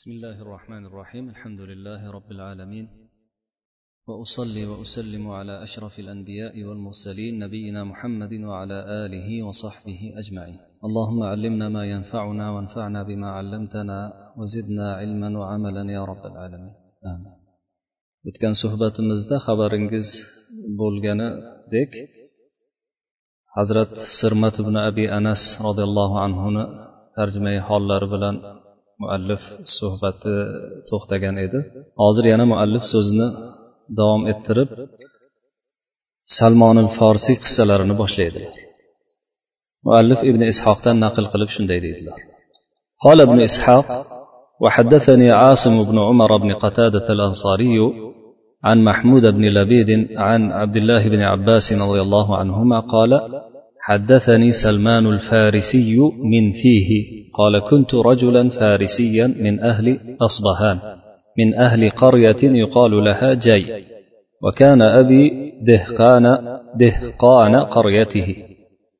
بسم الله الرحمن الرحيم. الحمد لله رب العالمين. وأصلي وأسلم على أشرف الأنبياء والمرسلين نبينا محمد وعلى آله وصحبه أجمعين. اللهم علمنا ما ينفعنا وانفعنا بما علمتنا وزدنا علما وعملا يا رب العالمين. آمين. o'tgan suhbatimizda xabaringiz bo'lganidek hazrat sirmat ibn abi anas roziyallohu anhuni tarjimai hollari bilan muallif suhbati to'xtagan edi hozir yana muallif so'zini davom ettirib salmonil forsiy qissalarini boshlaydilar muallif ibn ishoqdan naql qilib shunday deydilar قال ابن إسحاق وحدثني عاصم بن عمر بن قتادة الأنصاري عن محمود بن لبيد عن عبد الله بن عباس رضي الله عنهما قال حدثني سلمان الفارسي من فيه قال كنت رجلا فارسيا من أهل أصبهان من أهل قرية يقال لها جي وكان أبي دهقان دهقان قريته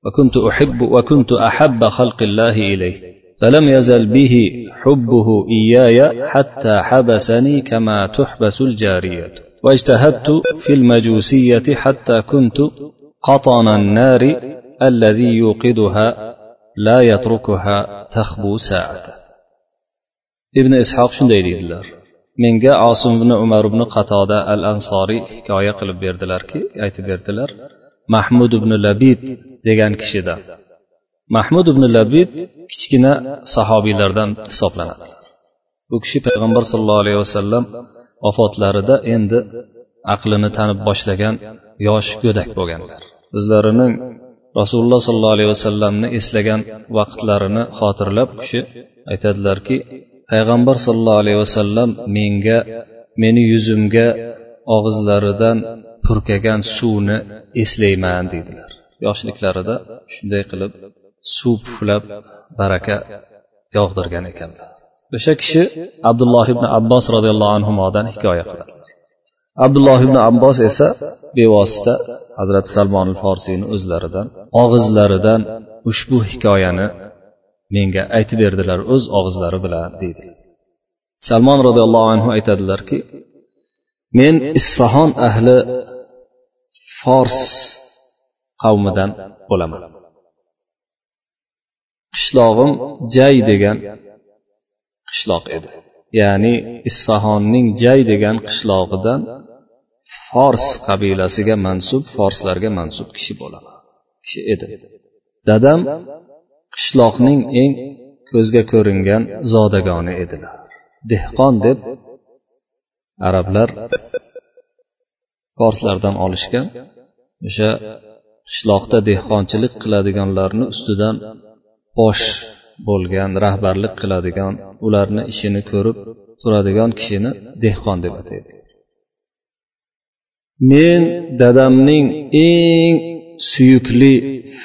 وكنت أحب وكنت أحب خلق الله إليه فلم يزل به حبه إياي حتى حبسني كما تحبس الجارية واجتهدت في المجوسية حتى كنت قطن النار الذي يوقدها لا يتركها تخبو ساعة ابن إسحاق shunday deydilar menga osim ibn umar ibn qatoda al ansoriy hikoya qilib berdilarki aytib berdilar mahmud ibn labid degan kishidan mahmud ibn labid kichkina sahobiylardan hisoblanadi bu kishi payg'ambar sallallohu alayhi vasallam vafotlarida endi aqlini tanib boshlagan yosh go'dak bo'lganlar o'zlarining rasululloh sollallohu alayhi vasallamni eslagan vaqtlarini xotirlab kishi aytadilarki payg'ambar sollallohu alayhi vasallam menga meni yuzimga og'izlaridan purkagan suvni eslayman deydilar yoshliklarida shunday qilib suv puflab baraka yog'dirgan ekanlar. O'sha kishi abdulloh ibn abbos roziyallohu anhudan hikoya qiladi. Abdulloh ibn abbos esa bevosita hazrati salmon forsiyni o'zlaridan og'izlaridan ushbu hikoyani menga aytib berdilar o'z og'izlari bilan deydi. Salmon roziyallohu anhu aytadilarki men isfahon ahli fors qavmidan bo'laman. Qishlog'im jay degan qishloq edi. Ya'ni isfahonning jay degan qishlog'idan fors qabilasiga mansub forslarga mansub kishi bo'laman kishi edi. Dadam qishloqning eng ko'zga ko'ringan zodagoni edilar. Dehqon deb arablar forslardan olishgan o'sha qishloqda dehqonchilik qiladiganlarni ustidan bosh bo'lgan rahbarlik qiladigan ularni ishini ko'rib turadigan kishini dehqon deb ataydi. Men dadamning eng suyukli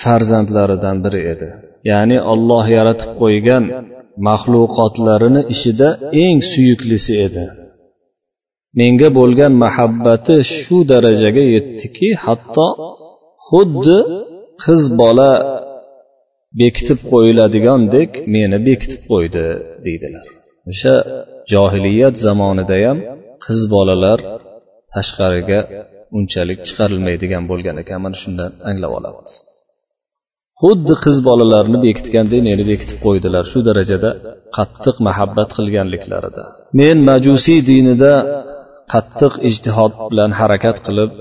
farzandlaridan biri edi. Ya'ni olloh yaratib qo'ygan maxluqotlarini ishida eng suyuklisi edi. Menga bo'lgan muhabbati shu darajaga yetdiki hatto xuddi qiz bola bekitib qo'yiladigandek meni bekitib qo'ydi deydilar. O'sha johiliyat zamonidayam qiz bolalar tashqariga unchalik chiqarilmaydigan bo'lgan ekan. Mana shundan anglab olamiz. Xuddi qiz bolalarni bekitgandek meni bekitib qo'ydilar shu darajada qattiq muhabbat qilganliklarida men majusiy dinida qattiq ijtihod bilan harakat qilib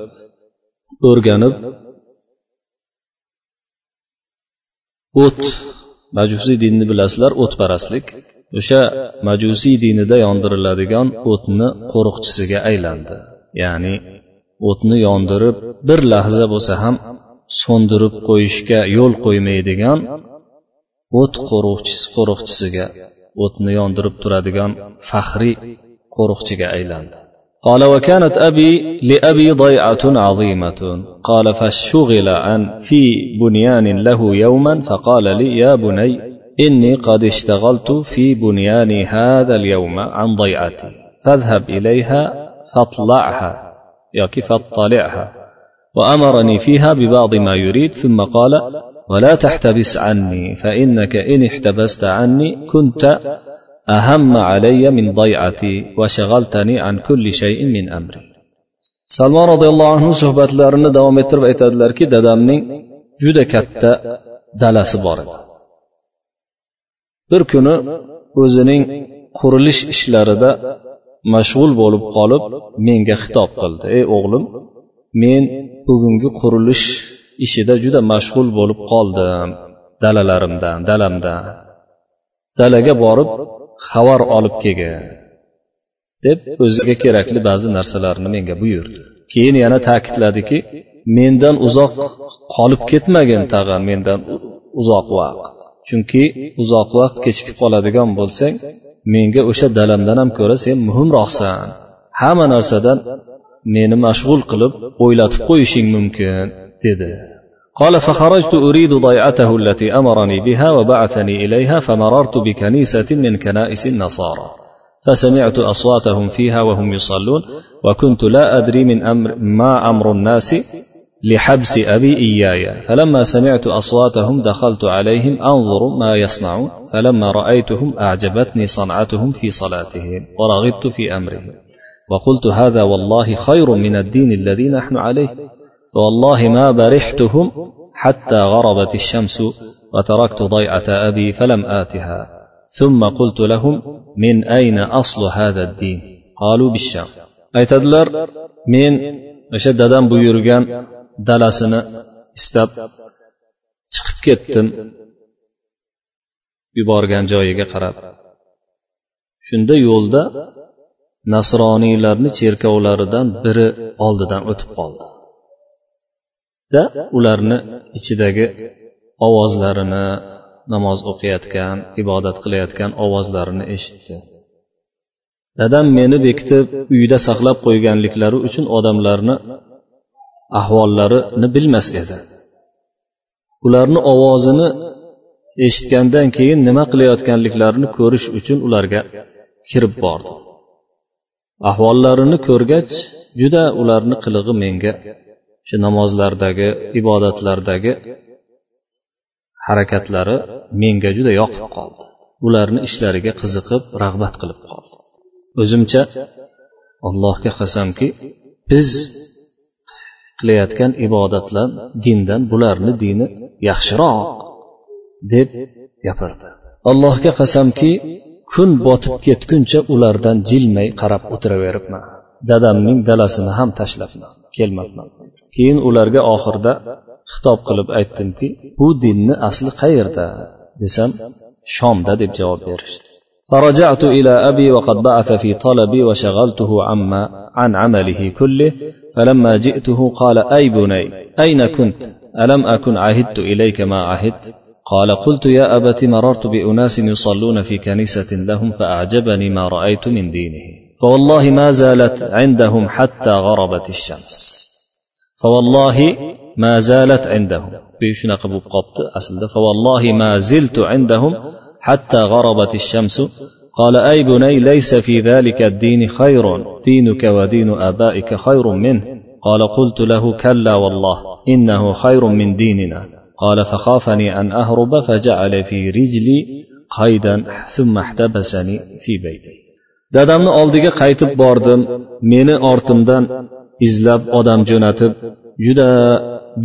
o'rganib o't. Majusiy dinni bilasizlar o'tparastlik o'sha majusiy dinida yondiriladigan o'tni qo'riqchisiga aylandi. Ya'ni o'tni yondirib bir lahza bo'lsa ham so'ndirib qo'yishga yo'l qo'ymaydigan o't qo'riqchisi qo'riqchisiga o'tni yondirib turadigan faxriy qo'riqchiga aylandi. قال وكانت أبي لأبي ضيعة عظيمة. قال فاشتغل عن في بنيان له يوما فقال لي يا بني إني قد اشتغلت في بنياني هذا اليوم عن ضيعتي فاذهب إليها فاطلعها ياكي فاطلعها وأمرني فيها ببعض ما يريد. ثم قال ولا تحتبس عني فإنك إن احتبست عني كنت أهم علي من ضيعتي وشغلتني عن كل شيء من أمري salmon roziyallohu anhu suhbatlarini davom ettirib aytadilarki dadamning juda katta dalasi bor edi bir kuni o'zining qurilish ishlarida mashg'ul bo'lib qolib menga xitob qildi ey o'g'lim men bugungi qurilish ishida juda mashg'ul bo'lib qoldim dalalarimdan dalamdan dalaga borib xabar olib kelgin deb o'ziga kerakli ba'zi narsalarni menga buyurdi. Keyin yana ta'kidladiki mendan uzoq qolib ketmagin tag'in mendan uzoq vaqt. Chunki uzoq vaqt kechikib qoladigan bo'lsang menga o'sha dalamdan ham ko'ra sen muhimroqsan. Hamma narsadan meni mashg'ul qilib o'ylatib qo'yishing mumkin dedi. قال فخرجت أريد ضيعته التي أمرني بها وبعثني إليها فمررت بكنيسة من كنائس النصارى. فسمعت أصواتهم فيها وهم يصلون وكنت لا أدري من أمر ما أمر الناس لحبس أبي إياي. فلما سمعت أصواتهم دخلت عليهم أنظر ما يصنعون. فلما رأيتهم أعجبتني صنعتهم في صلاتهم ورغبت في أمرهم. وقلت هذا والله خير من الدين الذي نحن عليه. والله ما برحتهم حتى غربت الشمس وتركت ضيعة أبي فلم آتها ثم قلت لهم من أين أصل هذا الدين قالوا بالشام aytadilar men o'sha dadam buyurgan dalasini istab chiqib ketdim yuborgan joyiga qarab shunda yo'lda nasroniylarni cherkovlaridan biri oldidan o'tib qoldi da ularni ichidagi ovozlarini namoz o'qiyotgan ibodat qilayotgan ovozlarini eshitdi. Dadam meni bekitib uyda saqlab qo'yganliklari uchun odamlarni ahvollarini bilmas edi. Ularni ovozini eshitgandan keyin nima qilayotganliklarini ko'rish uchun ularga kirib bordi. Ahvollarini ko'rgach juda ularni qilig'i menga shu namozlardagi ibodatlardagi harakatlari menga juda yoqib qoldi. Ularni ishlariga qiziqib rag'bat qilib qoldi. O'zimcha allohga qasamki biz qilayotgan ibodatlar dindan bularni dini yaxshiroq deb gapirdi. Allohga qasamki kun botib ketguncha ulardan jilmay qarab o'tiraveribman. Dadamning dalasini ham tashlab kelmabman. Keyin ularga oxirida xitob qilib aytdimki bu dinni asli qayerda? desam shomda deb javob berishdi. فرجعت إلى أبي وقد بعث في طلبي وشغلته عما عن عمله كله فلما جئته قال أي بني أين كنت ألم أكن عهدت إليك ما عهدت قال قلت يا أبت مررت بأناس يصلون في كنيسة لهم فأعجبني ما رأيت من دينه فوالله ما زالت عندهم حتى غربت الشمس فوالله ما زالت عندهم shunaqa bo'lib qolibdi aslida فوالله ما زلت عندهم حتى غربت الشمس قال أي بني ليس في ذلك الدين خير دينك ودين آبائك خير منه قال قلت له كلا والله إنه خير من ديننا قال فخافني أن أهرب فجعل في رجلي قيدا ثم احتبسني في بيتي dadamni oldiga qaytib bordim meni ortimdan izlab odam jo'natib juda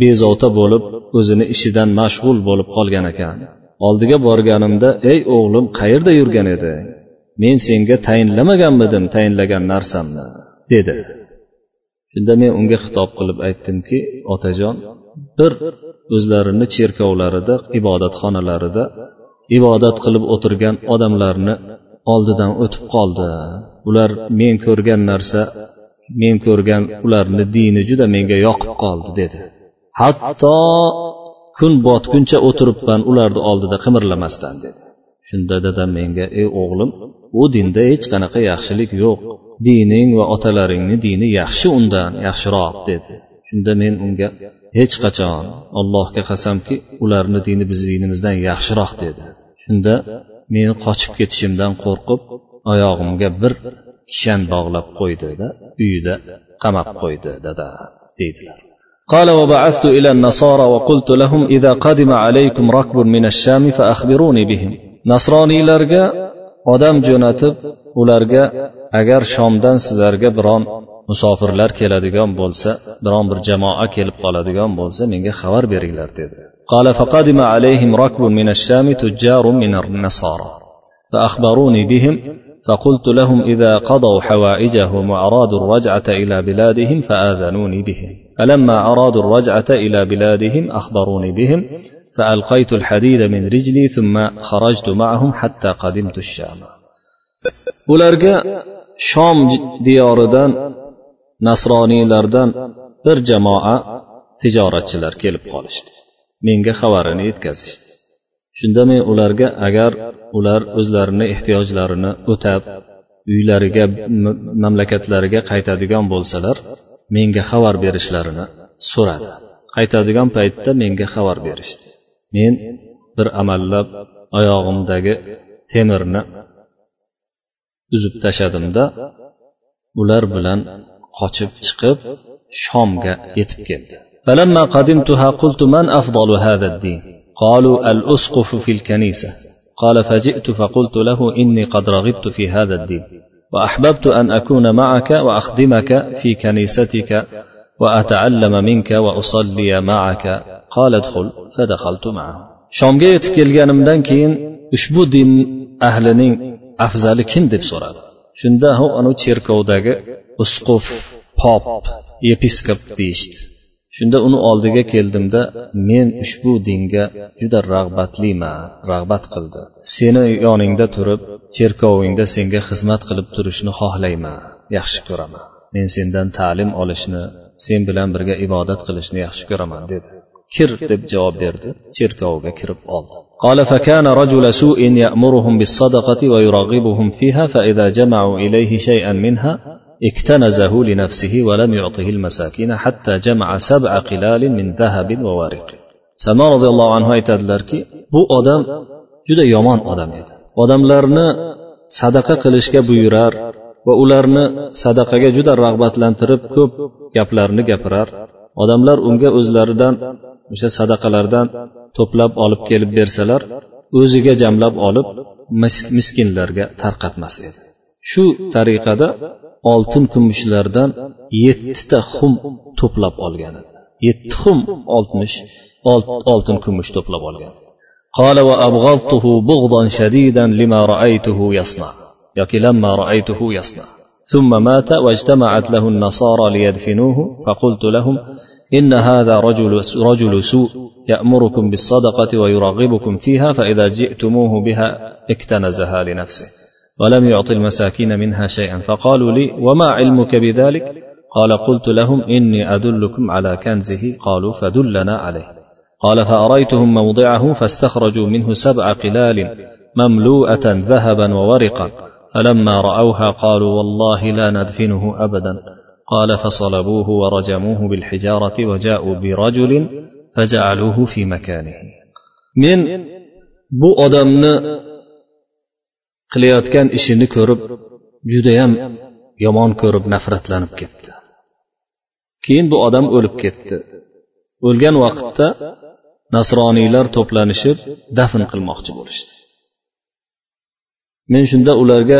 bezovta bo'lib o'zini ishidan mashg'ul bo'lib qolgan ekan. Oldiga borganimda ey o'g'lim qayerda yurgan eding men senga tayinlamaganmidim tayinlagan narsamni dedi. Shunda men unga xitob qilib aytdimki otajon bir o'zlarini cherkovlarida ibodatxonalarida ibodat qilib o'tirgan odamlarni oldidan o'tib qoldi. Ular men ko'rgan narsa men ko'rgan ularni dini juda menga yoqib qoldi dedi. Hatto kun botguncha o'tiribman ularni oldida qimirlamasdan dedi. Shunda dadam menga ey o'g'lim u dinda hech qanaqa yaxshilik yo'q. Dining va otalaringni dini yaxshi undan yaxshiroq dedi. Shunda men unga hech qachon allohga qasamki ularni dini bizni dinimizdan yaxshiroq dedi. Shunda meni qochib ketishimdan qo'rqib oyog'imga bir kishan bog'lab qo'ydida uyida qamab qo'ydi dada deydilar قال وبعثت إلى النصارى وقلت لهم إذا قدم عليكم ركب من الشام فأخبروني بهم نصراني لرجا odam jo'natib ularga agar shomdan sizlarga biron musofirlar keladigan bo'lsa biron bir jamoa kelib qoladigan bo'lsa menga xabar beringlar dedi قال فقدم عليهم ركب من الشام تجار من النصارى فأخبروني بهم فقلت لهم إذا قضوا حوائجهم وأرادوا الرجعة إلى بلادهم فآذنوني بهم فلما أرادوا الرجعة إلى بلادهم أخبروني بهم فألقيت الحديد من رجلي ثم خرجت معهم حتى قدمت الشام ularga shom diyoridan nasroniylardan bir jamoa tijoratchilar kelib qolishdi menga xabarini yetkazishdi shunda men ularga agar ular o'zlarini ehtiyojlarini o'tab uylariga mamlakatlariga qaytadigan bo'lsalar menga xabar berishlarini so'radi qaytadigan paytda menga xabar berishdi men bir amallab oyog'imdagi temirni uzib tashladimda ular bilan qochib chiqib shomga yetib keldi فلما قدمتها قلت من أفضل هذا الدين قالوا الأسقف في الكنيسة. قال فجئت فقلت له إني قد رغبت في هذا الدين. وأحببت أن أكون معك وأخدمك في كنيستك وأتعلم منك وأصلي معك. قال ادخل. فدخلت معه. shomga yetib kelganimdan keyin ushbu din ahlining afzali kim deb so'radi shunda anavi cherkovdagi usquf pop deyishdi shunda uni oldiga keldimda men ushbu dinga juda rag'batliman rag'bat qildi seni yoningda turib cherkovingda senga xizmat qilib turishni xohlayman yaxshi ko'raman men sendan ta'lim olishni sen bilan birga ibodat qilishni yaxshi ko'raman dedi kir deb javob berdi cherkovga kirib oldi قال فكان رجل سوء يأمرهم بالصدقة ويرغبهم فيها فإذا جمعوا إليه شيئا منها اكتنزه لنفسه ولم يعطه المساكين حتى جمع سبع قلال من ذهب وورق salmon roziyallohu anhu aytadilarki bu odam juda yomon odam edi odamlarni sadaqa qilishga buyurar va ularni sadaqaga juda rag'batlantirib ko'p gaplarni gapirar odamlar unga o'zlaridan o'sha sadaqalardan to'plab olib kelib bersalar o'ziga jamlab olib miskinlarga tarqatmas edi shu tariqada oltin kumushlardan yettita xum to'plab olgan. Yetti xum oltmish oltin kumush to'plab olgan. قال وأبغضته بغضا شديدا لما رأيته يصنع يقي لما رأيته يصنع ثم مات واجتمعت له النصارى ليدفنوه فقلت لهم إن هذا رجل رجل سوء يأمركم بالصدقة ويرغبكم فيها فإذا جئتموه بها اكتنزها لنفسه ولم يعط المساكين منها شيئا. فقالوا لي وما علمك بذلك؟ قال قلت لهم إني أدلكم على كنزه. قالوا فدلنا عليه. قال فأريتهم موضعه فاستخرجوا منه سبع قلال مملوءة ذهبا وورقا فلما رأوها قالوا والله لا ندفنه أبدا. قال فصلبوه ورجموه بالحجارة وجاءوا برجل فجعلوه في مكانه. من bu odamni qilayotgan ishini ko'rib judayam yomon ko'rib nafratlanib ketdi. Keyin bu odam o'lib ketdi. O'lgan vaqtda nasroniylar to'planishib dafn qilmoqchi bo'lishdi. Men shunda ularga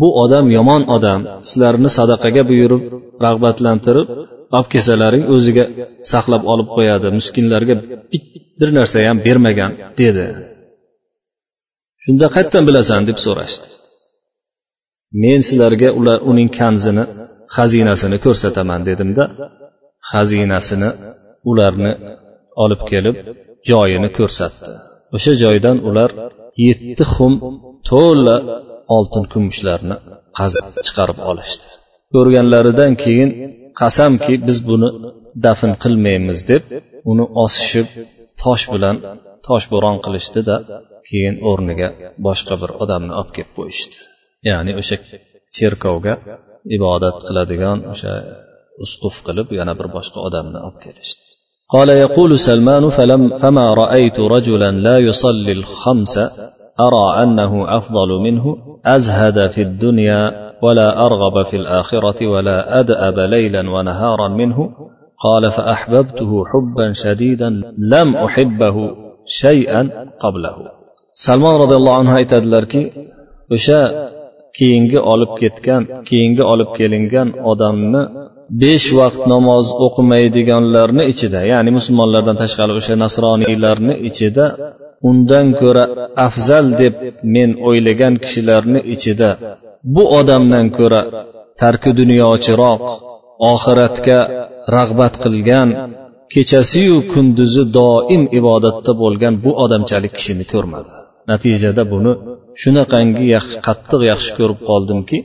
bu odam yomon odam sizlarni sadaqaga buyurib rag'batlantirib olib kelsalaring o'ziga saqlab olib qo'yadi miskinlarga bir narsa ham bermagan dedi. Shunda qayerdan bilasan? deb so'rashdi. Men sizlarga ular uning kanzini xazinasini ko'rsataman dedimda xazinasini ularni olib kelib joyini ko'rsatdi. O'sha joydan ular yetti xum to'la oltin kumushlarni qazib chiqarib olishdi. Ko'rganlaridan keyin qasamki biz buni dafn qilmaymiz deb uni osishib tosh bilan toshbo'ron qilishdida keyin o'rniga boshqa bir odamni olib kelib qo'yishdi ya'ni o'sha cherkovga ibodat qiladigan o'sha usquf qilib yana bir boshqa odamni olib kelishdi قال يقول سلمان فلم فما رأيت رجلا لا يصلي الخمس أرى أنه أفضل منه أزهد في الدنيا ولا أرغب في الآخرة ولا أدأب ليلا ونهارا منه قال فأحببته حبا شديدا لم أحبه شيئا قبله salmon roziyallohu anhu aytadilarki o'sha keyingi olib ketgan keyingi olib kelingan odamni besh vaqt namoz o'qimaydiganlarni ichida ya'ni musulmonlardan tashqari o'sha nasroniylarni ichida undan ko'ra afzal deb men o'ylagan kishilarni ichida bu odamdan ko'ra tarki dunyochiroq oxiratga rag'bat qilgan kechasiyu kunduzi doim ibodatda bo'lgan bu odamchalik kishini ko'rmadi natijada buni shunaqangi qattiq yaxshi ko'rib qoldimki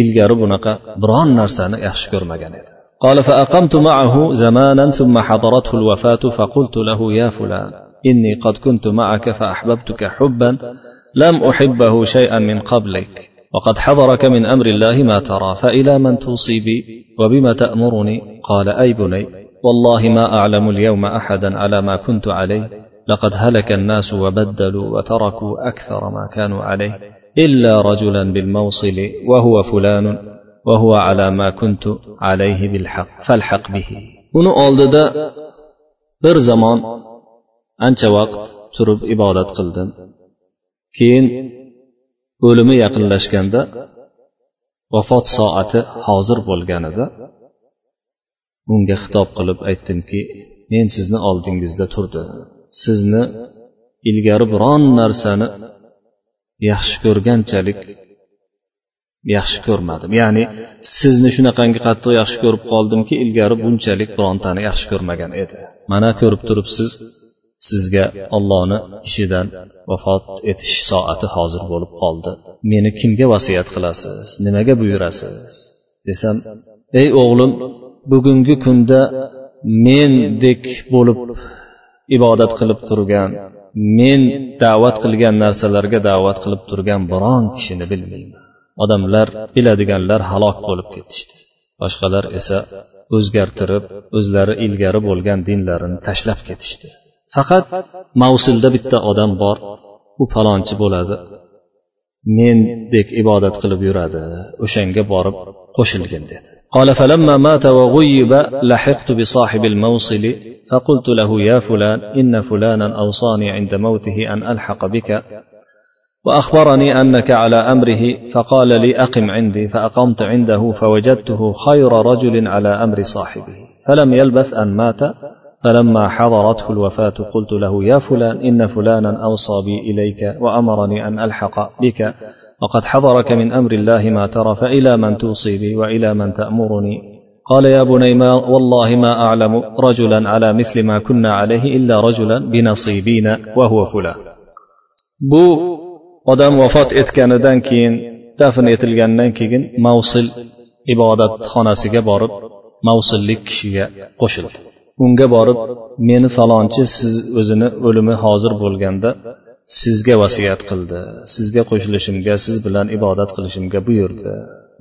ilgari bunaqa biron narsani yaxshi ko'rmagan edi قال فأقمت معه زمانا ثم حضرته الوفاة فقلت له يا فلان إني قد كنت معك فأحببتك حبا لم أحبه شيئا من قبلك وقد حضرك من أمر الله ما ترى فإلى من توصي بي؟ وبما تأمرني؟ قال أي بني والله ما أعلم اليوم أحدا على ما كنت عليه لقد هلك الناس وبدلوا وتركوا أكثر ما كانوا عليه إلا رجلا بالموصل وهو فلان وهو على ما كنت عليه بالحق فالحق به. Uni oldida bir zamon ancha vaqt turib ibodat qildim. Keyin o'limi yaqinlashganda vafot soati hozir bo'lganida unga xitob qilib aytdimki men sizni oldingizda turdim. Sizni ilgari biron narsani yaxshi ko'rganchalik yaxshi ko'rmadim. Ya'ni sizni shunaqangi qattiq yaxshi ko'rib qoldimki ilgari bunchalik birontani yaxshi ko'rmagan edi. Mana ko'rib turibsiz sizga ollohni ishidan vafot etish soati hozir bo'lib qoldi. Meni kimga vasiyat qilasiz? Nimaga buyurasiz? Desam ey o'g'lim bugungi kunda mendek bo'lib ibodat qilib turgan men da'vat qilgan narsalarga da'vat qilib turgan biron kishini bilmayman. Odamlar biladiganlar halok bo'lib ketishdi. Boshqalar esa o'zgartirib o'zlari ilgari bo'lgan dinlarini tashlab ketishdi. Faqat mavsulda bitta odam bor u falonchi bo'ladi. Mendek ibodat qilib yuradi o'shanga borib qo'shilgin dedi. قال فلما مات وغيب لحقت بصاحب الموصل فقلت له يا فلان إن فلانا أوصاني عند موته أن ألحق بك وأخبرني أنك على أمره فقال لي أقم عندي فأقمت عنده فوجدته خير رجل على أمر صاحبه فلم يلبث أن مات فلما حضرته الوفاة قلت له يا فلان إن فلانا أوصى بي إليك وأمرني أن ألحق بك. وقد حضرك من أمر الله ما ترى فإلى من توصي بي وإلى من تأمرني. قال يا بني ما والله ما أعلم رجلا على مثل ما كنا عليه إلا رجلا بنصيبين وهو فلان. bu odam vafot etganidan keyin dafn etilgandan keyin mavsil ibodatxonasiga borib mavsillik kishiga qo'shildi unga borib meni falonchi siz o'zini o'limi hozir bo'lganda sizga vasiyat qildi sizga qo'shilishimga siz bilan ibodat qilishimga buyurdi.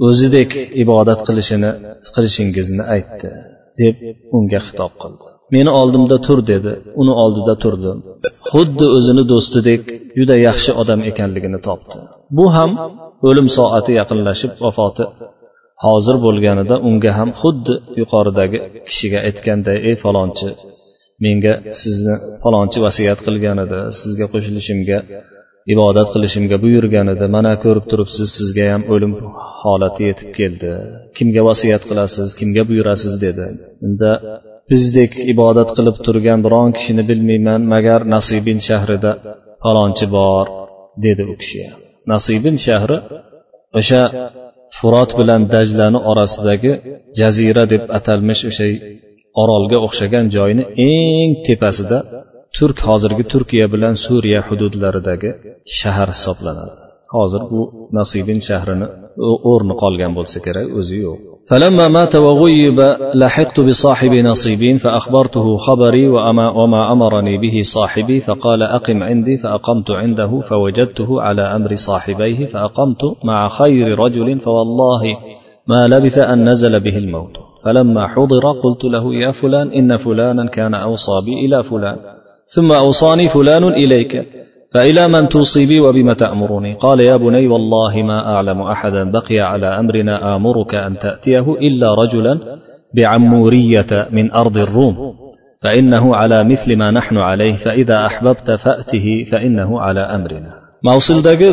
O'zidek ibodat qilishini qilishingizni aytdi deb unga xitob qildi. Meni oldimda tur dedi uni oldida turdim. Xuddi o'zini do'stidek juda yaxshi odam ekanligini topdi. Bu ham o'lim soati yaqinlashib vafoti hozir bo'lganida unga ham xuddi yuqoridagi kishiga aytganday ey falonchi menga sizni falonchi vasiyat qilgan edi sizga qo'shilishimga ibodat qilishimga buyurgan edi mana ko'rib turibsiz sizga ham o'lim holati yetib keldi. Kimga vasiyat qilasiz kimga buyurasiz? dedi. Unda bizdek ibodat qilib turgan biron kishini bilmayman magar nasibin shahrida falonchi bor dedi u kishi nasibin shahri o'sha furot bilan dajlani orasidagi jazira deb atalmish o'sha orolga o'xshagan joyni eng tepasida turk hozirgi turkiya bilan suriya hududlaridagi shahar hisoblanadi. Hozir bu nasibin shahrini o'rni qolgan bo'lsa kerak o'zi yo'q. فلما مات وغيب لحقت بصاحب نصيبين فأخبرته خبري وأما, وما أمرني به صاحبي فقال أقم عندي فأقمت عنده فوجدته على أمر صاحبيه فأقمت مع خير رجل فوالله ما لبث أن نزل به الموت. فلما حضر قلت له يا فلان إن فلانا كان أوصى بي إلى فلان ثم أوصاني فلان إليك. فإلى من توصي بي وبم تأمرني. قال يا بني والله ما أعلم أحدا بقي على أمرنا آمرك أن تأتيه إلا رجلا بعمورية من أرض الروم. فإنه على مثل ما نحن عليه فإذا أحببت فأته فإنه على أمرنا. Mavsuldagi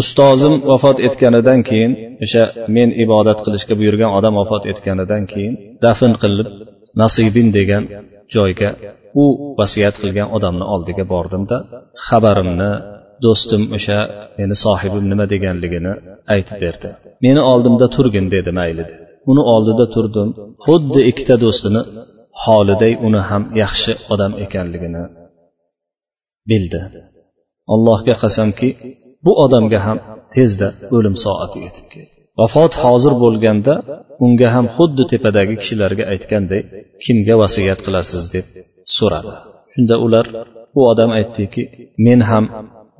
ustozim vafot etganidan keyin o'sha men ibodat qilishga buyurgan odam vafot etganidan keyin dafn qilib nasibin degan joyga u vasiyat qilgan odamni oldiga bordimda xabarimni do'stim o'sha meni sohibim nima deganligini aytib berdi. Meni oldimda turgin dedi mayli uni oldida turdim xuddi ikkita do'stini holiday uni ham yaxshi odam ekanligini bildi. Allohga qasamki bu odamga ham tezda o'lim soati yetib keldi. Vafot hozir bo'lganda unga ham xuddi tepadagi kishilarga aytganday kimga vasiyat qilasiz? deb so'radi. Shunda ular u odam aytdiki men ham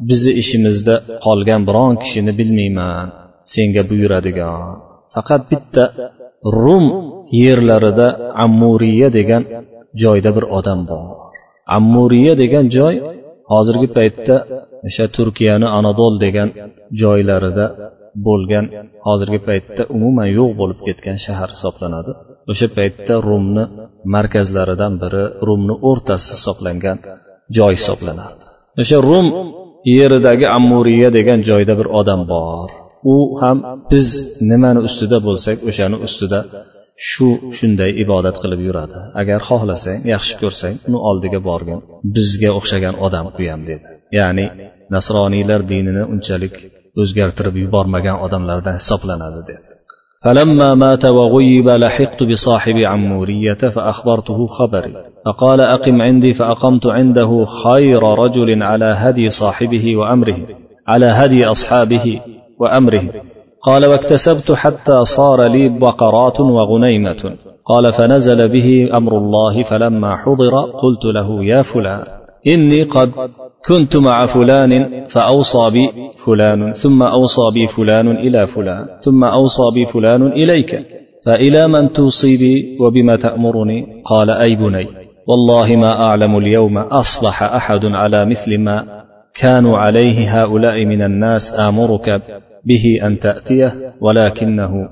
bizni ishimizda qolgan biron kishini bilmayman senga buyuradigan. Faqat bitta rum yerlarida ammuriya degan joyda bir odam bor. Ammuriya degan joy hozirgi paytda o'sha turkiyani anadol degan joylarida bo'lgan hozirgi paytda umuman yo'q bo'lib ketgan shahar hisoblanadi. O'sha paytda rumni markazlaridan biri rumni o'rtasi hisoblangan joy hisoblanadi o'sha rum yeridagi ammuriya degan joyda bir odam bor. U ham biz nimani ustida bo'lsak o'shani ustida shu shunday ibodat qilib yuradi. Agar xohlasang yaxshi ko'rsang uni oldiga borgin bizga o'xshagan odam quyam dedi. Ya'ni nasroniylar dinini unchalik o'zgartirib yubormagan odamlardan hisoblanadi dedi. فلما مات وغيب لحقت بصاحب عمورية فأخبرته خبري. فقال أقم عندي فأقمت عنده خير رجل على هدي صاحبه وأمره على هدي أصحابه وأمره. قال واكتسبت حتى صار لي بقرات وغنيمة. قال فنزل به أمر الله فلما حضر قلت له يا فلان إني قد كنت مع فلان فأوصى بي فلان ثم أوصى بي فلان إلى فلان ثم أوصى بي فلان إليك فإلى من توصي بي وبما تأمرني؟ قال أي بني والله ما أعلم اليوم أصبح أحد على مثل ما كانوا عليه هؤلاء من الناس آمرك به أن تأتيه ولكنه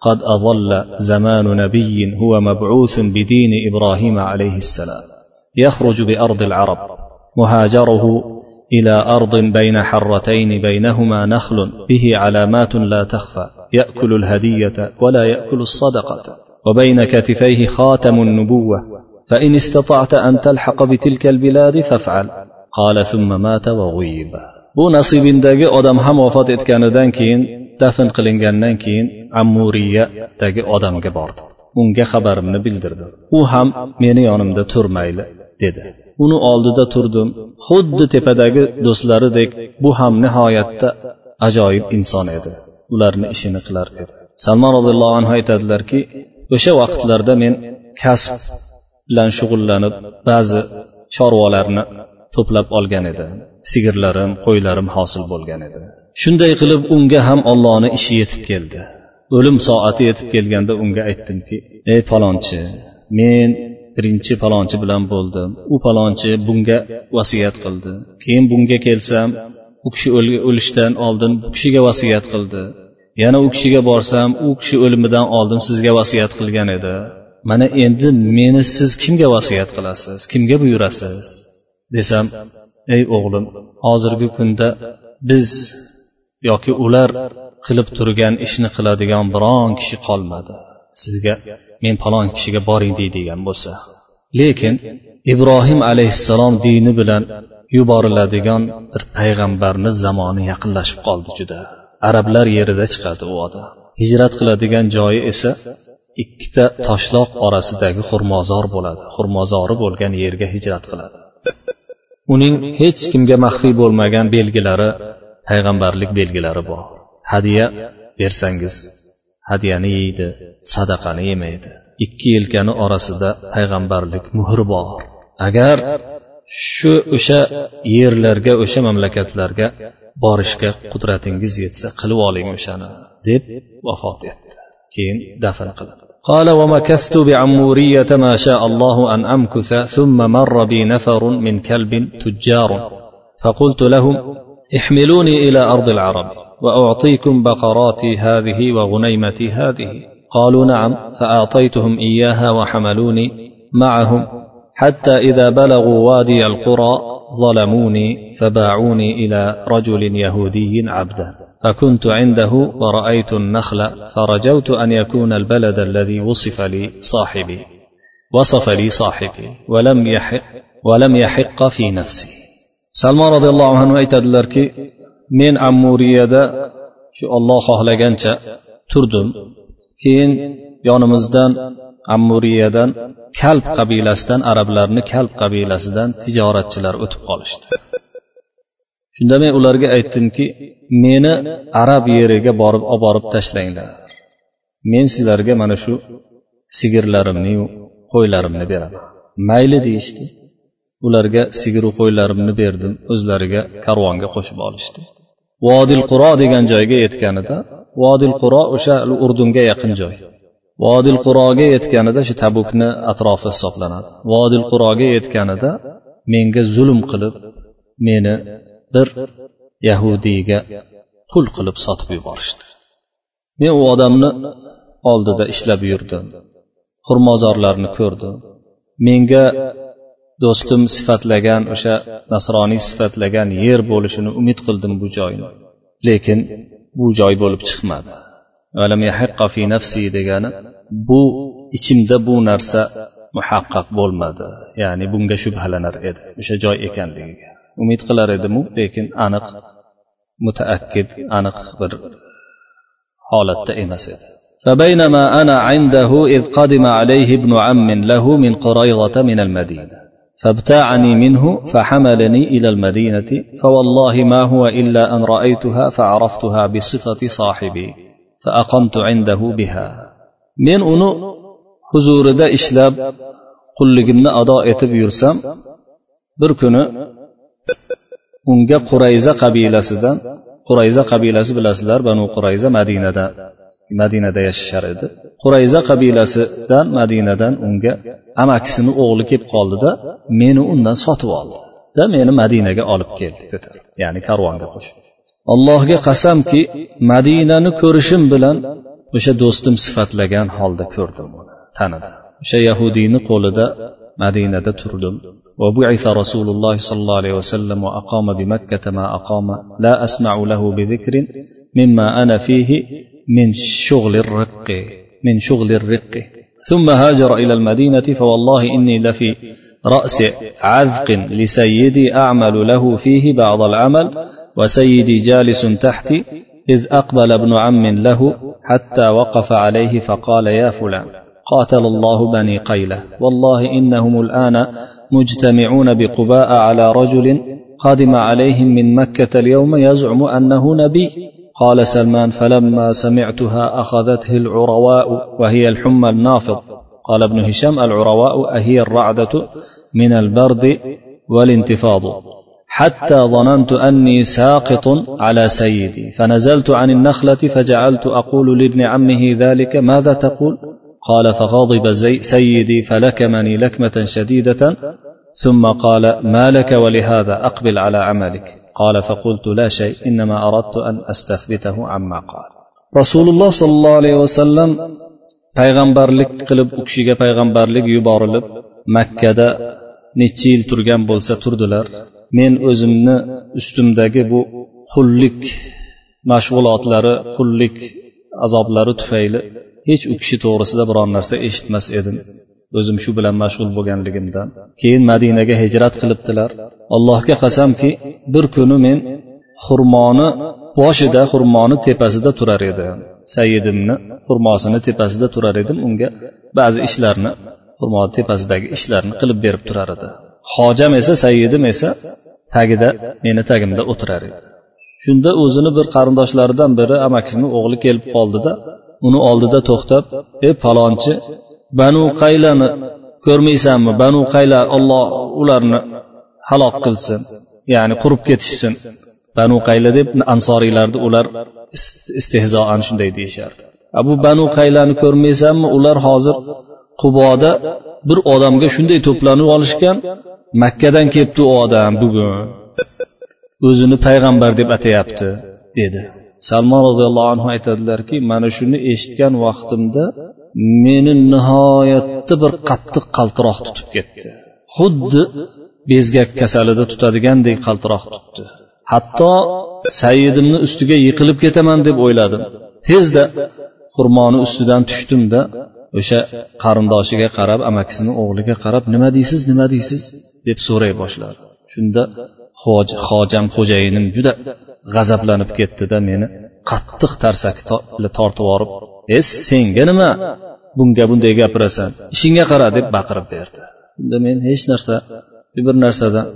قد أظل زمان نبي هو مبعوث بدين إبراهيم عليه السلام. يخرج بأرض العرب. وهاجره إلى أرض بين حرتين بينهما نخل به علامات لا تخفى يأكل الهدية ولا يأكل الصدقة وبين كتفيه خاتم النبوة فإن استطعت أن تلحق بتلك البلاد فافعل. قال ثم مات وغيب. بو نصيب داقي أدم هم وفات إتكان دانكين دفن قلنجان نانكين عمورية داقي أدم قبارد. ونجا خبر من بلدرد وهم من يونم دا ترميل دده uni oldida turdim. Xuddi tepadagi do'stlaridek bu ham nihoyatda ajoyib inson edi. Ularni ishini qilar edi. Salmon roziyallohu anhu aytadilarki o'sha vaqtlarda men kasb bilan shug'ullanib ba'zi chorvalarni to'plab olgan edi. Sigirlarim qo'ylarim hosil bo'lgan edi. Shunday qilib unga ham ollohni ishi yetib keldi. O'lim soati yetib kelganda unga aytdimki ey palonchi men birinchi palonchi bilan bo'ldim u palonchi bunga vasiyat qildi. Keyin bunga kelsam u kishi o'lishdan oldin bu kishiga vasiyat qildi. Yana u kishiga borsam u kishi o'limidan oldin sizga vasiyat qilgan edi. Mana endi meni siz kimga vasiyat qilasiz? Kimga buyurasiz? Desam ey o'g'lim hozirgi kunda biz yoki ular qilib turgan ishni qiladigan biron kishi qolmadi. Sizga men falon kishiga boring deydigan bo'lsa. Lekin ibrohim alayhissalom dini bilan yuboriladigan bir payg'ambarni zamoni yaqinlashib qoldi juda. Arablar yerida chiqadi u odam. Hijrat qiladigan joyi esa ikkita toshloq orasidagi xurmozor bo'ladi. Xurmozori bo'lgan yerga hijrat qiladi. Uning hech kimga maxfiy bo'lmagan belgilari payg'ambarlik belgilari bor. Hadya bersangiz hadyani yeydi sadaqani yemaydi ikki yelkani orasida payg'ambarlik muhri bor agar shu o'sha yerlarga o'sha mamlakatlarga borishga qudratingiz yetsa qilib oling o'shani deb vafot etdi keyin dafn qilindi قال ومكثت بعمورية ما شاء الله أن أمكث ثم مر بي نفر من كلب تجار فقلت لهم احملوني إلى أرض العرب وأعطيكم بقراتي هذه وغنيمتي هذه. قالوا نعم فأعطيتهم إياها وحملوني معهم. حتى إذا بلغوا وادي القرى ظلموني فباعوني إلى رجل يهودي عبدا فكنت عنده ورأيت النخل فرجوت أن يكون البلد الذي وصف لي صاحبي. وصف لي صاحبي ولم يحق ولم يحق في نفسي. سلمان رضي الله عنه aytadilarki men ammuriyada shu olloh xohlagancha turdim. Keyin yonimizdan ammuriyadan kalb qabilasidan arablarni kalb qabilasidan tijoratchilar o'tib qolishdi. Shunda men ularga aytdimki meni arab yeriga borib olib borib tashlanglar. Men sizlarga mana shu sigirlarimniyu qo'ylarimni beraman. Mayli deyishdi. Ularga sigiru qo'ylarimni berdim. O'zlariga karvonga qo'shib olishdi. Vodil quro degan joyga yetganida vodil quro o'sha urdunga yaqin joy. Vodil quroga yetganida shu tabukni atrofi hisoblanadi. Vodil quroga yetganida menga zulm qilib meni bir yahudiyga qul qilib sotib yuborishdi. Men u odamni oldida ishlab yurdim xurmozorlarni ko'rdim. Menga do'stim sifatlagan o'sha nasroniy sifatlagan yer bo'lishini umid qildim bu joyni lekin bu joy bo'lib chiqmadi degani bu ichimda bu narsa muhaqqaq bo'lmadi ya'ni bunga shubhalanar edi o'sha joy ekanligiga umid qilar edimu lekin aniq mutaakkid aniq bir holatda emas edi فبينما أنا عنده إذ قدم عليه ابن عم له من قريضة من المدينة فابتاعني منه فحملني إلى المدينة فوالله ما هو إلا أن رأيتها فعرفتها بصفة صاحبي فأقمت عنده بها. من أنو حزور دا إشلاب قل لقمنا أضاء يرسم بركنا أنجا قريزة قبيلة سدان قريزة قبيلة سبلا سدار بنو قريزة مدينة دا. madinada yashashar edi qurayza qabilasidan madinadan unga amakisini o'g'li kelib qoldida meni undan sotib oldi da meni madinaga olib keldi ko'tarib ya'ni karvonga qo'shib allohga qasamki madinani ko'rishim bilan o'sha do'stim sifatlagan holda ko'rdim uni tanidim o'sha yahudiyni qo'lida madinada turdim وبعث رسول الله صلى الله عليه وسلم وأقام بمكة ما أقام لا أسمع له بذكر مما أنا فيه من شغل الرق من شغل الرق. ثم هاجر إلى المدينة فوالله إني لفي رأس عذق لسيدي أعمل له فيه بعض العمل وسيدي جالس تحتي إذ أقبل ابن عم له حتى وقف عليه فقال يا فلان قاتل الله بني قيلة. والله إنهم الآن مجتمعون بقباء على رجل قادم عليهم من مكة اليوم يزعم أنه نبي. قال سلمان فلما سمعتها أخذته العرواء وهي الحمى النافض. قال ابن هشام العرواء أهي الرعدة من البرد والانتفاض. حتى ظننت أني ساقط على سيدي فنزلت عن النخلة فجعلت أقول لابن عمه ذلك ماذا تقول؟ قال فغضب زي سيدي فلكمني لكمة شديدة. ثم قال ما لك ولهذا أقبل على عملك. قال فقلت لا شيء إنما أردت أن أستثبته عما قال رسول الله صلى الله عليه وسلم payg'ambarlik qilib u kishiga payg'ambarlik yuborilib makkada necha yil turgan bo'lsa turdilar men o'zimni ustimdagi bu qullik mashg'ulotlari qullik azoblari tufayli hech u kishi to'g'risida biron narsa eshitmas edim O'zim shu bilan mashg'ul bo'lganligimdan. Keyin madinaga hijrat qilibdilar. Allohga qasamki bir kuni men xurmoni boshida xurmoni tepasida turar edim. Sayidimni xurmosini tepasida turar edim. Unga ba'zi ishlarni xurmoni tepasidagi ishlarni qilib berib turar edi. Hojam esa sayidim esa tagida meni tagimda o'tirar edi. Shunda o'zini bir qarindoshlaridan biri amakisini o'g'li kelib qoldida uni oldida to'xtab ey palonchi banu qaylani ko'rmaysanmi banu qayla olloh ularni halok qilsin ya'ni qurib ketishsin. Banu qayla deb ansoriylarni ular istehzoan shunday deyishardi. Bu banu qaylani ko'rmaysanmi ular hozir quboda bir odamga shunday to'planib olishgan makkadan kelibdi u odam bugun. O'zini payg'ambar deb atayapti dedi. Salmon roziyallohu anhu aytadilarki mana shuni eshitgan vaqtimda meni nihoyatda bir qattiq qaltiroq tutib ketdi. Xuddi bezgak kasalida tutadigandek qaltiroq tutdi. Hatto saidimni ustiga yiqilib ketaman deb o'yladim. Tezda xurmoni ustidan tushdimda o'sha qarindoshiga qarab amakisini o'g'liga qarab nima deysiz nima deysiz? deb so'ray boshladi. Shunda hojam xo'jayinim juda g'azablanib ketdida meni qattiq tarsaki tortib yuborib e senga nima bunga bunday gapirasan. Ishingga qara deb baqirib berdi. Unda men hech narsa bir narsadan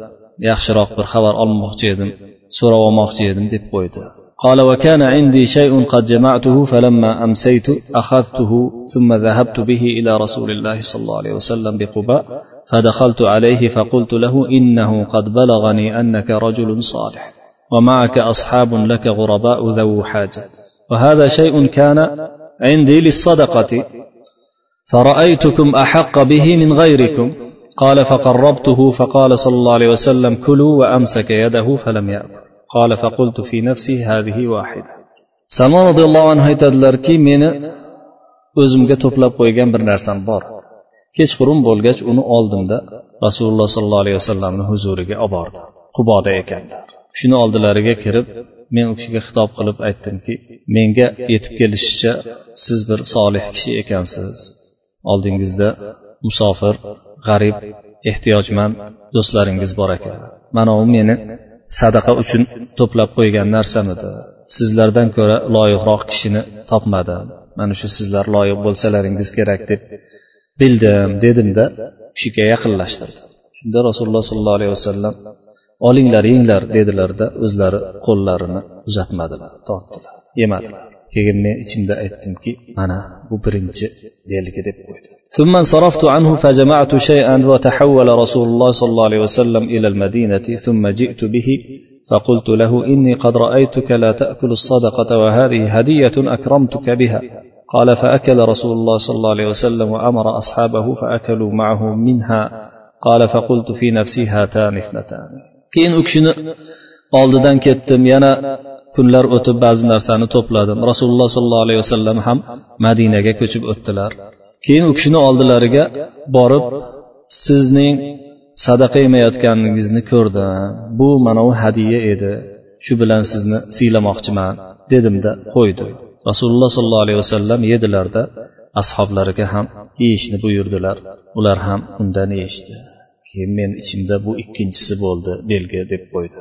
yaxshiroq bir xabar olmoqchi edim so'rab olmoqchi edim deb qo'ydi. قال وكان عندي شيء قد جمعته فلما أمسيت أخذته ثم ذهبت به إلى رسول الله صلى الله عليه وسلم بقباء فدخلت عليه فقلت له إنه قد بلغني أنك رجل صالح ومعك أصحاب لك غرباء ذو حاجة وهذا شيء كان عندي للصدقة فرأيتكم أحق به من غيركم قال فقربته فقال صلى الله عليه وسلم كلوا وأمسك يده فلم يأكل قال فقلت في نفسي هذه واحدة salmon roziyallohu anhu aytadilarki meni o'zimga to'plab qo'ygan bir narsam bor kechqurun bo'lgach uni oldimda rasululloh sollallohu alayhi vasallamni huzuriga olib bordi quboda ekanlar shuni oldilariga kirib men u kishiga xitob qilib aytdimki menga yetib kelishicha siz bir solih kishi ekansiz. Oldingizda musofir g'arib ehtiyojmand do'stlaringiz bor ekan. Mana u meni sadaqa uchun to'plab qo'ygan narsam edi. Sizlardan ko'ra loyiqroq kishini topmadim. Mana shu sizlar loyiq bo'lsalaringiz kerak deb bildim dedimda kishiga yaqinlashtirdim. Shunda rasululloh sollallohu alayhi vasallam olinglar yenglar dedilarda o'zlari qo'llarini uzatmadilar. Tortdilar. Yemadilar keyin men ichimda aytdimki mana bu birinchi belgi deb qo'ydi. ثم انصرفت عنه فجمعت شيئا وتحول رسول الله صلى الله عليه وسلم إلى المدينة ثم جئت به فقلت له إني قد رأيتك لا تأكل الصدقة وهذه هدية أكرمتك بها قال فأكل رسول الله صلى الله عليه وسلم وأمر أصحابه فأكلوا معه منها قال فقلت في نفسي هاتان اثنتان keyin u kishini oldidan ketdim. Yana kunlar o'tib ba'zi narsani to'pladim. Rasululloh sollallohu alayhi vasallam ham madinaga ko'chib o'tdilar. Keyin u kishini oldilariga borib sizning sadaqa emayotganingizni ko'rdim. Bu mana u hadya edi. Shu bilan sizni siylamoqchiman dedimda qo'ydi. Rasululloh sollallohu alayhi vasallam yedilarda ashoblariga ham yeyishni buyurdilar. Ular ham undan yeyishdi. Keyin men ichimda bu ikkinchisi bo'ldi belgi deb qo'ydi.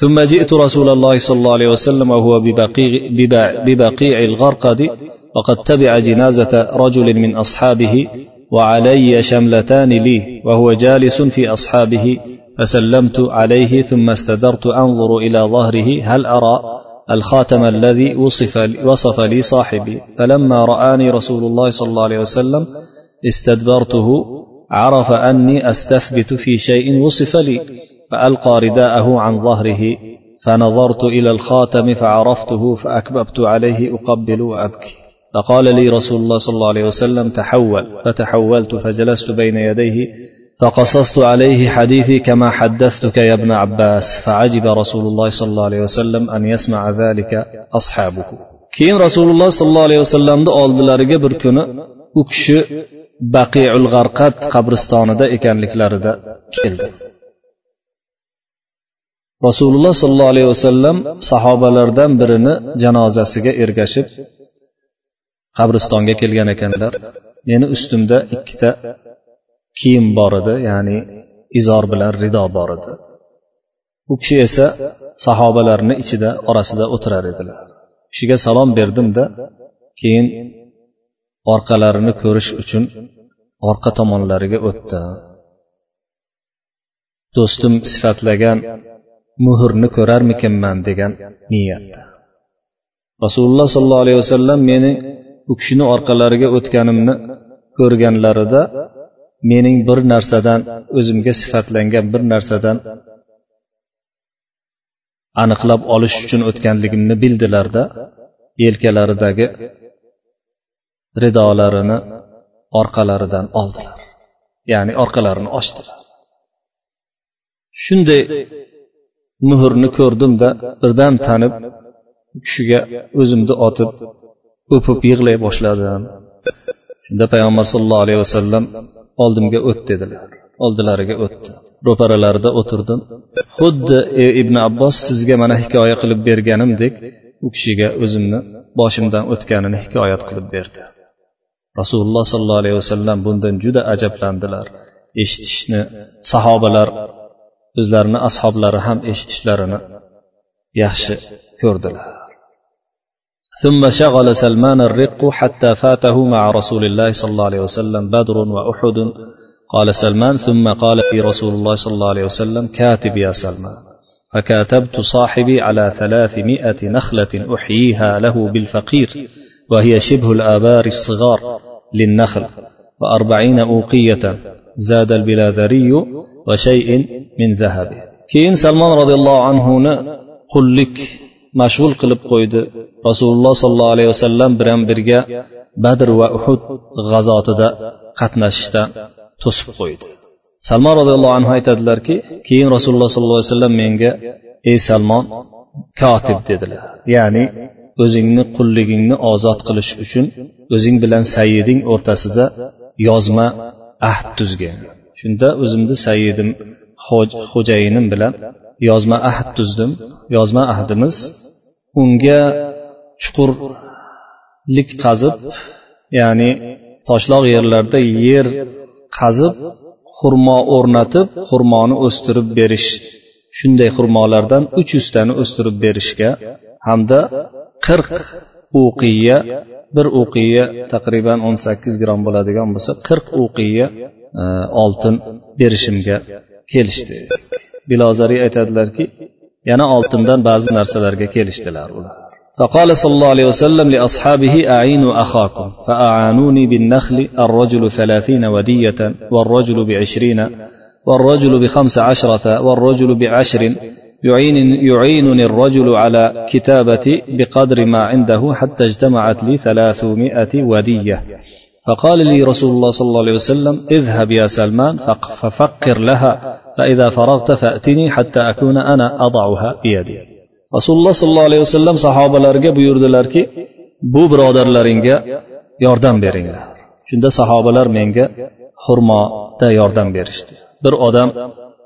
ثم جئت رسول الله صلى الله عليه وسلم وهو ببقيع, ببقيع الغرقد وقد تبع جنازة رجل من أصحابه وعلي شملتان لي وهو جالس في أصحابه فسلمت عليه ثم استدرت أنظر إلى ظهره هل أرى الخاتم الذي وصف وصف لي صاحبي فلما رآني رسول الله صلى الله عليه وسلم استدبرته عرف أني أستثبت في شيء وصف لي فألقى رداءه عن ظهره فنظرت إلى الخاتم فعرفته فأكببت عليه أقبل وأبكي. فقال لي رسول الله صلى الله عليه وسلم تحول. فتحولت فجلست بين يديه فقصصت عليه حديثي كما حدثتك يا ابن عباس فعجب رسول الله صلى الله عليه وسلم أن يسمع ذلك أصحابه. keyin rasululloh sollallohu alayhi vasallamni oldilariga bir kuni u kishi baqiul g'arqat qabristonida ekanliklarida keldi. Rasululloh sollallohu alayhi vasallam sahobalardan birini janozasiga ergashib qabristonga kelgan ekanlar. Meni ustimda ikkita kiyim bor edi ya'ni izor bilan rido bor edi. U kishi esa sahobalarni ichida orasida o'tirar edilar. Kishiga salom berdimda keyin orqalarini ko'rish uchun orqa tomonlariga o'tdi. Do'stim sifatlagan muhrni ko'rarmikinman degan niyatda. Rasululloh sollallohu alayhi vasallam meni u kishini orqalariga o'tganimni ko'rganlarida mening bir narsadan o'zimga sifatlangan bir narsadan aniqlab olish uchun o'tganligimni bildilarda yelkalaridagi ridolarini orqalaridan oldilar. Ya'ni orqalarini ochdilar. Shunday muhrni ko'rdimda birdan tanib u kishiga o'zimni otib o'pib yig'lay boshladim. Shunda payg'ambar sollallohu alayhi vasallam oldimga o't dedilar. Oldilariga o'tdi ro'paralarida o'tirdim. Xuddi e, ibn abbos sizga mana hikoya qilib berganimdek u kishiga o'zimni boshimdan o'tganini hikoyat qilib berdi. Rasululloh sollallohu alayhi vasallam bundan juda ajablandilar. Eshitishni sahobalar o'zlarini ashoblari ham eshitishlarini yaxshi ko'rdilar. ثم شغل سلمان الرق حتى فاته مع رسول الله صلى الله عليه وسلم بدر وأحد قال سلمان ثم قال في رسول الله صلى الله عليه وسلم كاتب يا سلمان فكاتبت صاحبي على ثلاثمائة نخلة أحييها له بالفقير وهي شبه الآبار الصغار للنخل وأربعين أوقية زاد البلاذري وشيء من ذهب keyin salmon roziyallohu anhuni qullik mashg'ul qilib qo'ydi rasululloh sollallohu alayhi vasallam bilan birga badr va uhud g'azotida qatnashishdan to'sib qo'ydi salmon roziyallohu anhu aytadilarki keyin rasululloh sollallohu alayhi vasallam menga ey salmon kotib dedilar ya'ni o'zingni qulligingni ozod qilish uchun o'zing bilan sayyiding o'rtasida yozma ahd tuzgin shunda o'zimni sayyidim xo'jayinim bilan yozma ahd tuzdim. Yozma ahdimiz unga chuqurlik qazib ya'ni toshloq yerlarda yer qazib xurmo o'rnatib xurmoni o'stirib berish shunday xurmolardan uch yuztani o'stirib berishga hamda qirq uqiya bir uqiya taqriban o'n sakkiz gramm bo'ladigan bo'lsa qirq uqiya e, oltin berishimga kelishdi bilozariy aytadilarki yana oltindan ba'zi narsalarga kelishdilar ular فقال صلى الله عليه وسلم لأصحابه أعينوا أخاكم فأعانوني بالنخل الرجل ثلاثين ودية والرجل بعشرين والرجل بخمس عشرة والرجل بعشر يعين يعينني الرجل على كتابتي بقدر ما عنده حتى اجتمعت لي ثلاثمائة ودية فقال لي رسول الله صلى الله عليه وسلم اذهب يا سلمان ففقر لها فإذا فرغت فأتني حتى أكون أنا أضعها بيدي rasululloh sollallohu alayhi vasallam sahobalarga buyurdilarki bu birodarlaringga yordam beringlar shunda sahobalar menga xurmoda yordam berishdi bir odam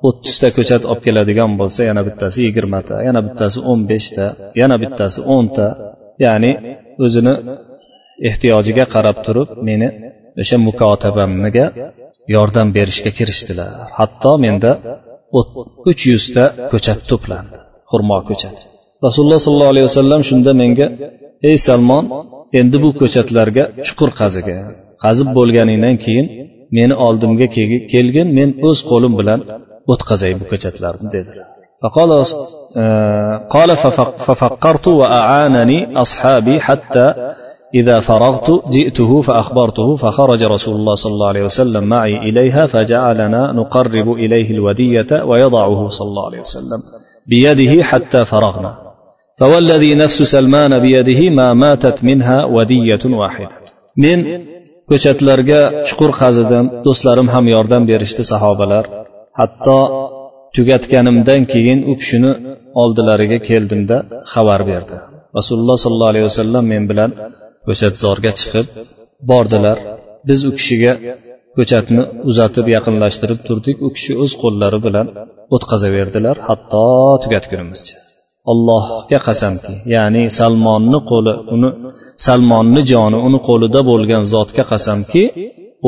o'ttizta ko'chat olib keladigan bo'lsa yana bittasi yigirmata yana bittasi o'n beshta yana bittasi o'nta ya'ni o'zini ehtiyojiga qarab turib meni o'sha mukotabamga yordam berishga kirishdilar. Hatto menda uch yuzta ko'chat to'plandi xurmo ko'chat. Rasululloh sollallohu alayhi vasallam shunda menga ey salmon endi bu ko'chatlarga chuqur qazigin qazib bo'lganingdan keyin meni oldimga kelgin men o'z qo'lim bilan o'tkazay bu ko'chatlarni dedilar فقال قال ففكرت وأعانني أصحابي حتى إذا فرغت جئته فأخبرته فخرج رسول الله صلى الله عليه وسلم معي إليها فجعلنا نقرب إليه الودية ويضعه صلى الله عليه وسلم بيده حتى فرغنا فوالذي نفس سلمان بيده ما ماتت منها ودية واحدة من ko'chatlarga chuqur qazidim do'stlarim ham yordam berishdi sahobalar Hatto tugatganimdan keyin u kishini oldilariga keldimda xabar berdi. Rasululloh sollallohu alayhi vasallam men bilan ko'chatzorga chiqib bordilar. Biz u kishiga ko'chatni uzatib yaqinlashtirib turdik. U kishi o'z qo'llari bilan o'tqazaverdilar hatto tugatgunimizcha. Allohga qasamki ya'ni salmonni qo'li uni salmonni joni uni qo'lida bo'lgan zotga qasamki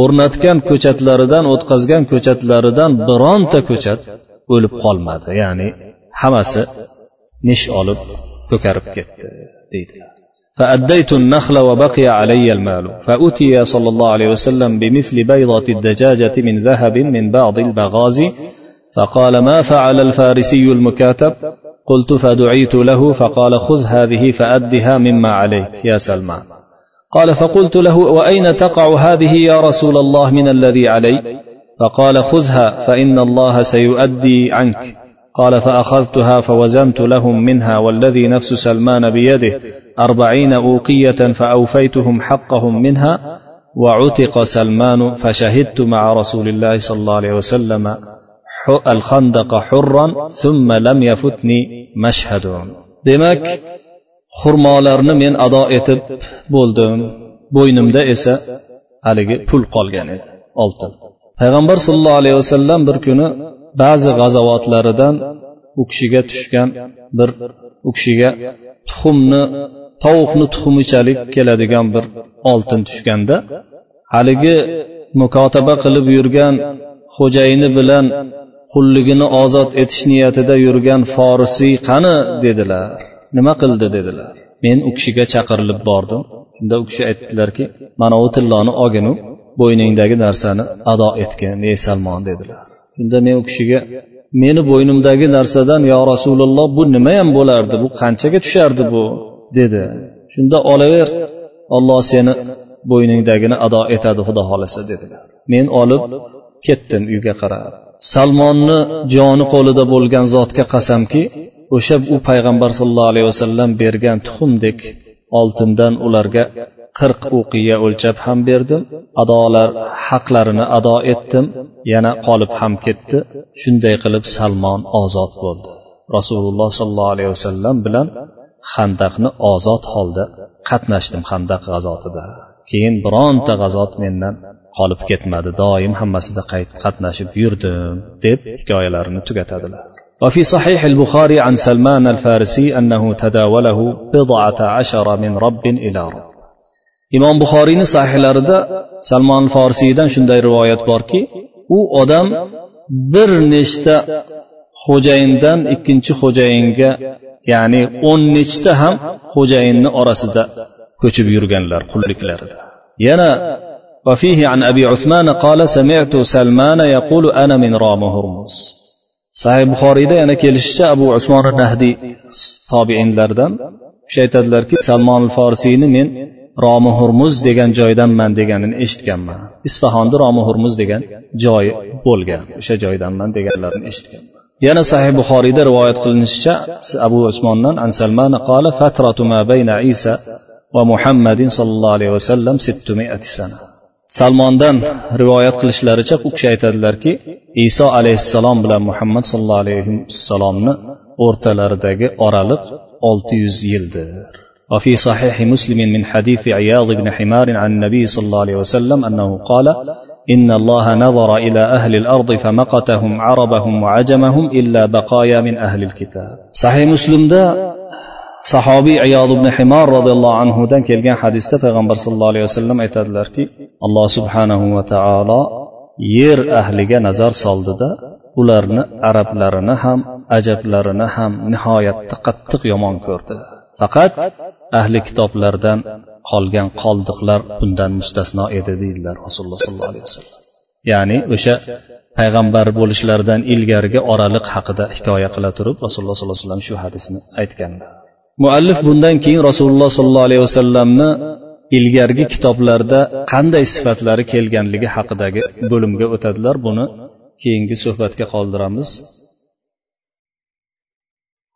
o'rnatgan ko'chatlaridan o'tkazgan ko'chatlaridan bironta ko'chat o'lib qolmadi ya'ni hammasi nish olib ko'karib ketdi deydilar فأديت النخل وبقي علي المال فأتي صلى الله عليه وسلم بمثل بيضة الدجاجة من ذهب من بعض البغازي فقال ما فعل الفارسي المكاتب قلت فدعيت له فقال خذ هذه فأدها مما عليك يا سلمان قال فقلت له وأين تقع هذه يا رسول الله من الذي علي؟ فقال خذها فإن الله سيؤدي عنك. قال فأخذتها فوزنت لهم منها والذي نفس سلمان بيده أربعين أوقية فأوفيتهم حقهم منها وعتق سلمان فشهدت مع رسول الله صلى الله عليه وسلم الخندق حرا ثم لم يفتني مشهد. demak xurmolarni men ado etib bo'ldim. Bo'ynimda esa haligi pul qolgan edi. Oltin payg'ambar sollallohu alayhi vasallam bir kuni ba'zi g'azovatlaridan u kishiga tushgan bir u kishiga tuxumni tovuqni tuxumichalik keladigan bir oltin tushganda haligi mukotaba qilib yurgan xo'jayini bilan qulligini ozod etish niyatida yurgan forisiy qani dedilar. Nima qildi dedilar. Men u kishiga chaqirilib bordim. Shunda u kishi aytdilarki mana u tilloni olginu bo'yningdagi narsani ado etgin ey salmon dedilar. Shunda men u kishiga meni bo'ynimdagi narsadan yo rasululloh bu nimayam bo'lardi bu qanchaga tushardi bu? dedi. Shunda olaver olloh seni bo'yningdagini ado etadi xudo xohlasa dedilar. Men olib ketdim uyga qarab. Salmonni joni qo'lida bo'lgan zotga qasamki o'sha u payg'ambar sallallohu alayhi vasallam bergan tuxumdek oltindan ularga qirq uqiya o'lchab ham berdim. Adolar haqlarini ado etdim. Yana qolib ham ketdi. Shunday qilib salmon ozod bo'ldi. Rasululloh sollallohu alayhi vasallam bilan handaqni ozod holda qatnashdim handaq g'azotida. Keyin bironta g'azot mendan qolib ketmadi. Doim hammasida qatnashib yurdim deb hikoyalarini tugatadilar. وفي صحيح البخاري عن سلمان الفارسي أنه تداوله بضعة عشر من رب إلى رب imom buxoriyni sahihlarida salmon forsiydan shunday rivoyat borki u odam bir nechta xo'jayindan ikkinchi xo'jayinga ya'ni o'n nechta ham xo'jayinni orasida ko'chib yurganlar qulliklarida yana وفيه عن أبي عثمان قال سمعت سلمان يقول أنا من رام هرمز sahih buxoriyda yana kelishicha abu usmon nahdiy tobiinlardan kishi aytadilarki salmon forsiyni men romi hurmuz degan joydanman deganini eshitganman. Isfahonda romi hurmuz degan joyi bo'lgan o'sha joydanman deganlarini eshitganman yana sahih buxoriyda rivoyat qilinishicha abu usmondan an salman qala fatratu ma bayna isa va muhammadin sollallohu alayhi vasallam sittumiati sana. salmondan rivoyat qilishlaricha u kishi aytadilarki iso alayhissalom bilan muhammad sallallohu alayhi vasallamni o'rtalaridagi oraliq olti yuz yildir وفي صحيح مسلم من حديث عياض بن حمار عن النبي صلى الله عليه وسلم أنه قال إن الله نظر إلى أهل الأرض فمقتهم عربهم وعجمهم إلا بقايا من أهل الكتاب صحيح مسلم ده sahobiy iyod ibn himor roziyallohu anhudan kelgan hadisda payg'ambar sallallohu alayhi vasallam aytadilarki alloh subhanahu va taolo yer ahliga nazar soldida ularni arablarini ham ajablarini ham nihoyatda qattiq yomon ko'rdi. Faqat ahli kitoblardan qolgan qoldiqlar bundan mustasno edi deydilar rasululloh sollallohu alayhi vasallam. Ya'ni o'sha payg'ambar bo'lishlaridan ilgarigi oraliq haqida hikoya qila turib rasululloh sollallohu alayhi vasallam shu hadisni aytganlar muallif bundan keyin rasululloh sollallohu alayhi vasallamni ilgargi kitoblarda qanday sifatlari kelganligi haqidagi bo'limga o'tadilar buni keyingi suhbatga qoldiramiz.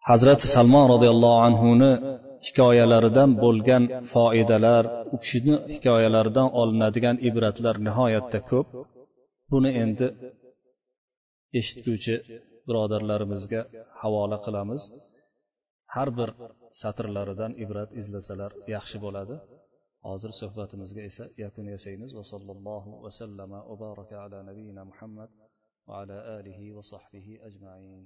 Hazrati salmon roziyallohu anhuni hikoyalaridan bo'lgan foidalar u kishini hikoyalaridan olinadigan ibratlar nihoyatda ko'p. Buni endi eshitguvchi birodarlarimizga havola qilamiz. Har bir satrlaridan ibrat izlasalar yaxshi bo'ladi. Hozir suhbatimizga esa yakun yasaymiz. Va sallallohu vasallama va baraka ala nabiyina muhammad va ala alihi va sahbihi ajmain.